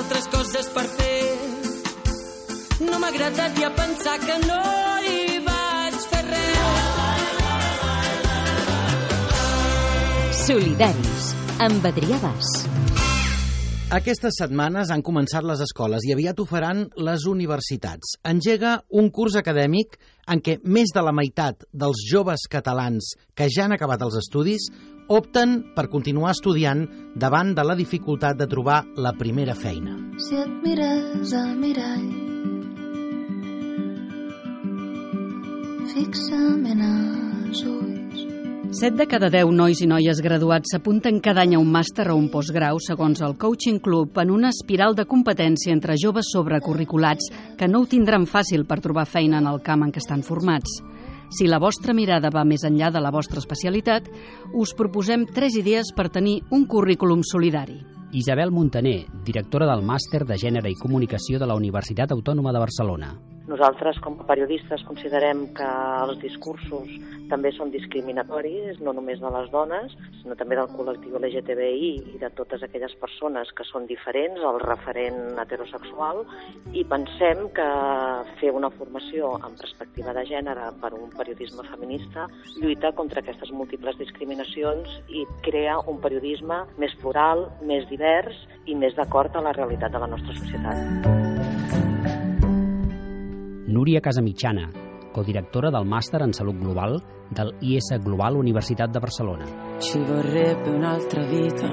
altres coses per fer. No m'ha agradat ja pensar que no hi vaig fer res. Solidaris, amb Adrià Bas. Aquestes setmanes han començat les escoles i aviat ho faran les universitats. Engega un curs acadèmic en què més de la meitat dels joves catalans que ja han acabat els estudis opten per continuar estudiant davant de la dificultat de trobar la primera feina. Si et mires al mirall fixament als ulls 7 de cada 10 nois i noies graduats s'apunten cada any a un màster o un postgrau, segons el Coaching Club, en una espiral de competència entre joves sobrecurriculats que no ho tindran fàcil per trobar feina en el camp en què estan formats. Si la vostra mirada va més enllà de la vostra especialitat, us proposem tres idees per tenir un currículum solidari. Isabel Montaner, directora del Màster de Gènere i Comunicació de la Universitat Autònoma de Barcelona. Nosaltres, com a periodistes, considerem que els discursos també són discriminatoris, no només de les dones, sinó també del col·lectiu LGTBI i de totes aquelles persones que són diferents al referent heterosexual, i pensem que fer una formació en perspectiva de gènere per un periodisme feminista lluita contra aquestes múltiples discriminacions i crea un periodisme més plural, més divers i més d'acord a la realitat de la nostra societat. Núria Casamitjana, codirectora del Màster en Salut Global del IS Global Universitat de Barcelona. Ci vorrebbe un'altra vita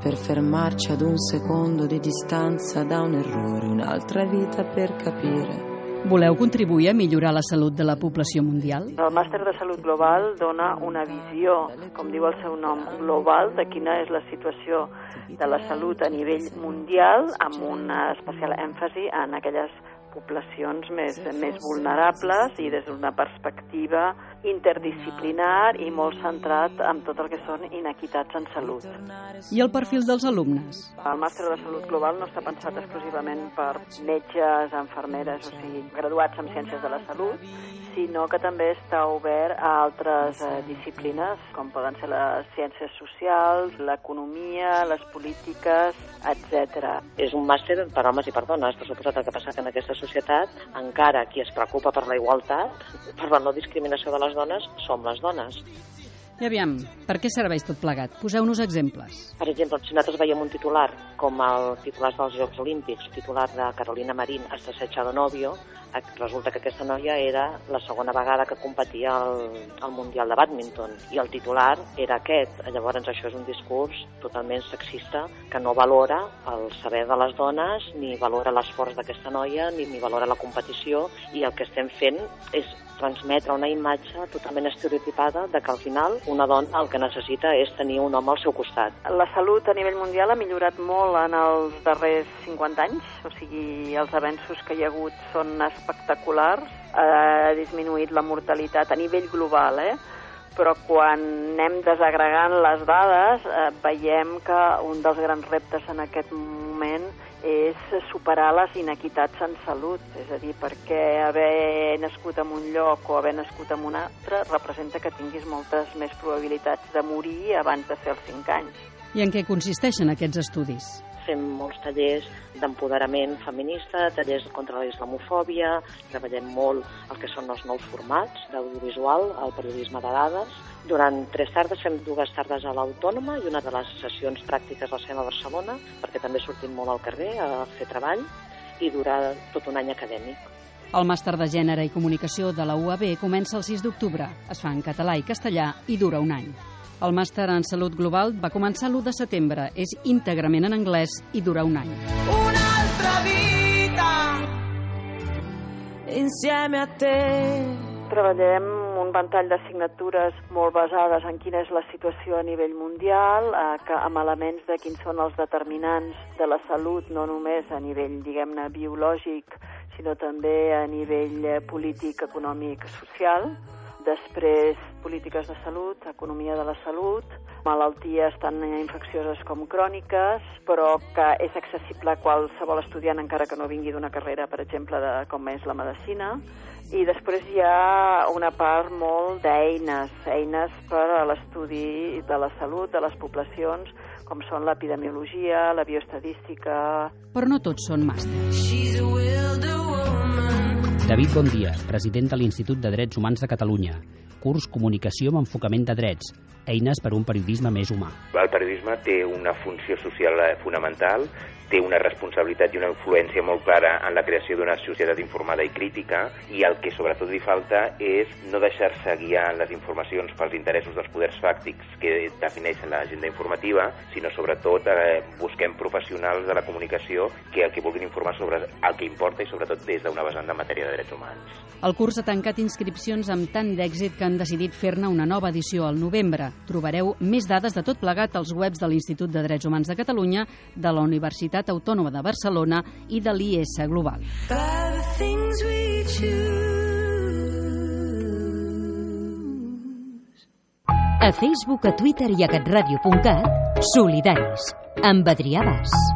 per fermarci ad un secondo di distanza da un errore, un'altra vita per capire. Voleu contribuir a millorar la salut de la població mundial? El màster de salut global dona una visió, com diu el seu nom, global de quina és la situació de la salut a nivell mundial amb una especial èmfasi en aquelles poblacions més, més vulnerables i des d'una perspectiva interdisciplinar i molt centrat en tot el que són inequitats en salut. I el perfil dels alumnes? El màster de salut global no està pensat exclusivament per metges, enfermeres, o sigui, graduats en ciències de la salut, sinó que també està obert a altres eh, disciplines, com poden ser les ciències socials, l'economia, les polítiques, etc. És un màster per homes i per dones, per suposat el que passa que en aquesta societat, encara qui es preocupa per la igualtat, per la no discriminació de les dones, som les dones. I aviam, per què serveix tot plegat? Poseu-nos exemples. Per exemple, si nosaltres veiem un titular com el titular dels Jocs Olímpics, titular de Carolina Marín, hasta de novio, resulta que aquesta noia era la segona vegada que competia al, al Mundial de Badminton i el titular era aquest. Llavors això és un discurs totalment sexista que no valora el saber de les dones, ni valora l'esforç d'aquesta noia, ni, ni valora la competició i el que estem fent és transmetre una imatge totalment estereotipada de que al final una dona el que necessita és tenir un home al seu costat. La salut a nivell mundial ha millorat molt en els darrers 50 anys, o sigui, els avenços que hi ha hagut són espectaculars, ha disminuït la mortalitat a nivell global, eh? però quan anem desagregant les dades eh, veiem que un dels grans reptes en aquest moment és superar les inequitats en salut, és a dir, perquè haver nascut en un lloc o haver nascut en un altre representa que tinguis moltes més probabilitats de morir abans de fer els 5 anys. I en què consisteixen aquests estudis? Fem molts tallers d'empoderament feminista, tallers contra la islamofòbia, treballem molt el que són els nous formats d'audiovisual, el periodisme de dades, durant tres tardes fem dues tardes a l'Autònoma i una de les sessions pràctiques les fem a Barcelona, perquè també sortim molt al carrer a fer treball i dura tot un any acadèmic. El màster de Gènere i Comunicació de la UAB comença el 6 d'octubre. Es fa en català i castellà i dura un any. El màster en Salut Global va començar l'1 de setembre. És íntegrament en anglès i dura un any. Una altra vida insieme a te Treballem un ventall d'assignatures molt basades en quina és la situació a nivell mundial, eh, que, amb elements de quins són els determinants de la salut, no només a nivell, diguem-ne, biològic, sinó també a nivell eh, polític, econòmic, social. Després polítiques de salut, economia de la salut, malalties tan infeccioses com cròniques, però que és accessible a qualsevol estudiant encara que no vingui d'una carrera, per exemple, de, com és la medicina. I després hi ha una part molt d'eines, eines per a l'estudi de la salut de les poblacions, com són l'epidemiologia, la bioestadística... Però no tots són màsters. David Bondia, president de l'Institut de Drets Humans de Catalunya. Curs Comunicació amb enfocament de drets. Eines per a un periodisme més humà. El periodisme té una funció social eh, fonamental, té una responsabilitat i una influència molt clara en la creació d'una societat informada i crítica i el que sobretot li falta és no deixar-se guiar en les informacions pels interessos dels poders fàctics que defineixen l'agenda informativa, sinó sobretot eh, busquem professionals de la comunicació que el que vulguin informar sobre el que importa i sobretot des d'una vessant de matèria de drets humans. El curs ha tancat inscripcions amb tant d'èxit que han decidit fer-ne una nova edició al novembre. Trobareu més dades de tot plegat als webs de l'Institut de Drets Humans de Catalunya, de la Universitat Autònoma de Barcelona i de l'IS Global. A Facebook, a Twitter i a catradio.cat, solidaris, amb Adrià Bas.